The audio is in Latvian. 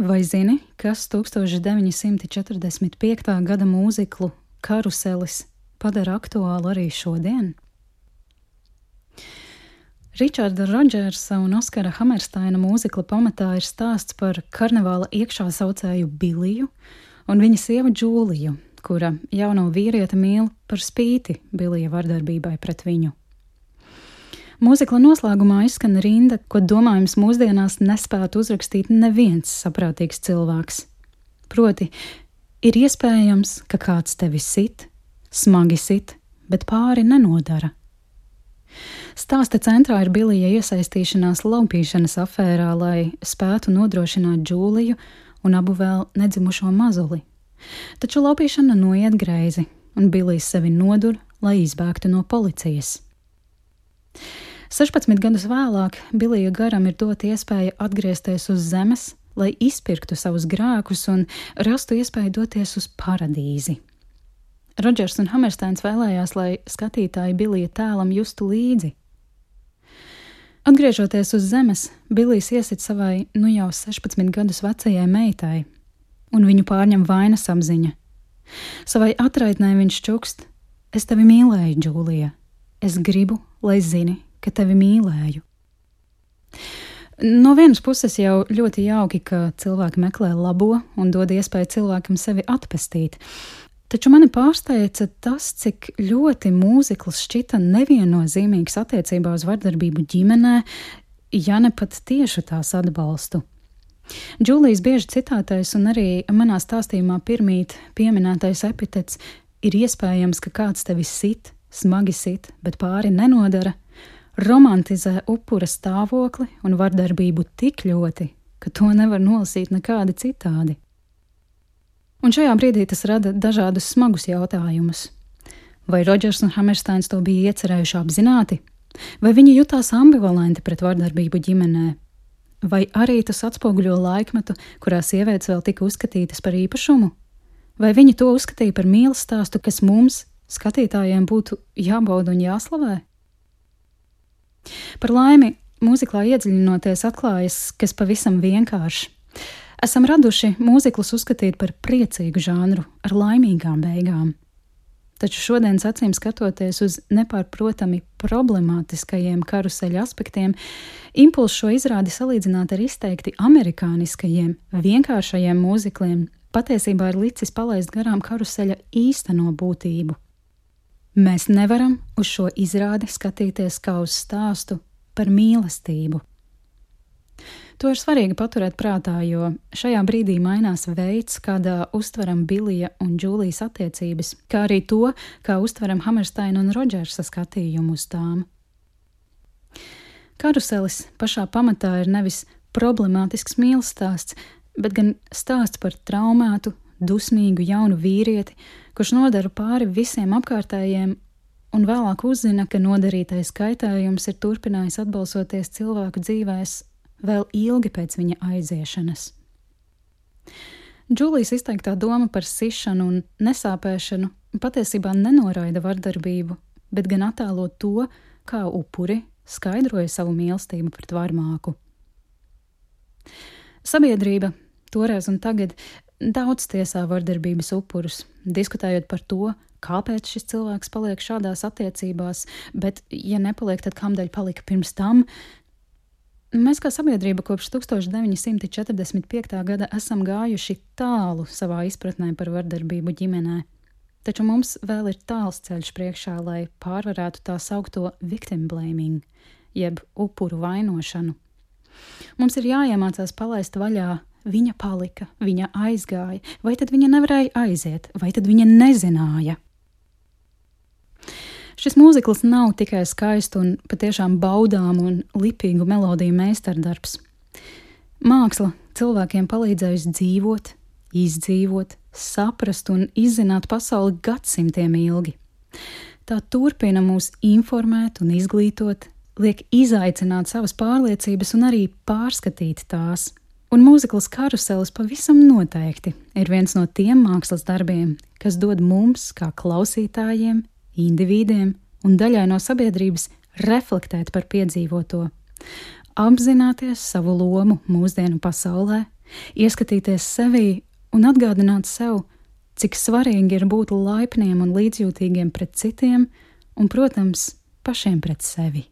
Vai zini, kas 1945. gada mūziklu karuselis padara aktuālu arī šodien? Ričarda Rodžersa un Oskara Hamersteina mūzikla pamatā ir stāsts par karnevāla iekšā saucēju Biliju un viņa sievu Džūliju, kura jauno vīrieti mīl par spīti Bilija vardarbībai pret viņu. Mūzikla noslēgumā izskan rinda, ko domājams mūsdienās nespētu uzrakstīt neviens saprātīgs cilvēks. Proti, ir iespējams, ka kāds tevi sit, smagi sit, bet pāri nenodara. Stāsta centrā ir Bilija iesaistīšanās laupīšanas afērā, lai spētu nodrošināt Džūliju un abu vēl nedzimušo mazuli. Taču laupīšana noiet greizi, un Bilijs sevi nodur, lai izbēgtu no policijas. 16 gadus vēlāk Bilija garam ir dota iespēja atgriezties uz zemes, lai izpirktu savus grēkus un rastu iespēju doties uz paradīzi. Rodžers un Hamersteins vēlējās, lai skatītāji Bilija tēlam justu līdzi. Atgriežoties uz zemes, Bilijs iesit savai nu jau 16 gadus vecajai meitai, un viņu pārņem vainas apziņa. Savai atraitnē viņš čukst: Es tevi mīlēju, Džūlija. Es gribu, lai zini, ka tevi mīlēju. No vienas puses jau ļoti jauki, ka cilvēki meklē labo un dod iespēju cilvēkam sevi atpestīt. Taču mani pārsteidza tas, cik ļoti mūzikls šķita neviennozīmīgs attiecībā uz vardarbību ģimenē, ja ne pat tieši tās atbalstu. Džūlijas bieži citātais un arī manā stāstījumā pirmīt pieminētais epitets ir iespējams, ka kāds tevi sit, smagi sit, bet pāri nenodara, romantizē upura stāvokli un vardarbību tik ļoti, ka to nevar nolasīt nekādi citādi. Un šajā brīdī tas rada dažādus smagus jautājumus. Vai Rodžers un Hammersteins to bija iecerējuši apzināti, vai viņi jutās ambivalenti pret vardarbību ģimenē, vai arī tas atspoguļo laikmetu, kurā sievietes vēl tika uzskatītas par īpašumu, vai viņi to uzskatīja par mīlestības stāstu, kas mums, skatītājiem, būtu jābauda un jāslavē? Par laimi, mūziklā iedziļinoties, atklājas, kas pavisam vienkārši. Esam raduši mūziklus uzskatīt par priecīgu žanru ar laimīgām beigām. Taču šodienas acīm skatoties uz nepārprotami problemātiskajiem karuseļa aspektiem, impulss šo izrādi salīdzināt ar izteikti amerikāniskajiem, vienkāršajiem mūzikliem patiesībā ir licis palaist garām karuseļa īsteno būtību. Mēs nevaram uz šo izrādi skatīties kā uz stāstu par mīlestību. To ir svarīgi paturēt prātā, jo šajā brīdī mainās veids, kādā uztveram Bilija un Džūlijas attiecības, kā arī to, kā uztveram Hammersteina un Rodžersa skatījumu uz tām. Karuselis pašā pamatā ir nevis problemātisks mīlestības stāsts, bet gan stāsts par traumētu, dusmīgu jaunu vīrieti, kurš nodara pāri visiem apkārtējiem, un vēlāk uzzina, ka nodarītais kaitējums ir turpinājis atbalsoties cilvēku dzīvēs vēl ilgi pēc viņa aiziešanas. Džūlijas izteiktā doma par sišanu un nesāpēšanu patiesībā nenoraida vardarbību, bet gan attēlo to, kā upuri skaidroja savu mīlestību pret varmāku. Sabiedrība toreiz un tagad daudz tiesā vardarbības upurus, diskutējot par to, kāpēc šis cilvēks paliek šādās attiecībās, bet, ja nepaliek, tad kādēļ palika pirms tam? Mēs kā sabiedrība kopš 1945. gada esam gājuši tālu savā izpratnē par vardarbību ģimenē, taču mums vēl ir tāls ceļš priekšā, lai pārvarētu tā saukto victim blaming, jeb upuru vainošanu. Mums ir jāiemācās palaist vaļā Viņa palika, viņa aizgāja, vai tad viņa nevarēja aiziet, vai tad viņa nezināja. Šis mūzikls nav tikai skaists un patiešām baudām un lipīgu melodiju meistardarbs. Māksla cilvēkiem palīdzējusi dzīvot, izdzīvot, saprast un izzināt pasauli gadsimtiem ilgi. Tā turpina mūs informēt un izglītot, liek izaicināt savas pārliecības un arī pārskatīt tās. Un mūzikls karuselis pavisam noteikti ir viens no tiem mākslas darbiem, kas dod mums, kā klausītājiem, indivīdiem un daļai no sabiedrības, reflektēt par piedzīvoto, apzināties savu lomu mūsdienu pasaulē, ieskatīties sevī un atgādināt sev, cik svarīgi ir būt laipniem un līdzjūtīgiem pret citiem un, protams, pašiem pret sevi.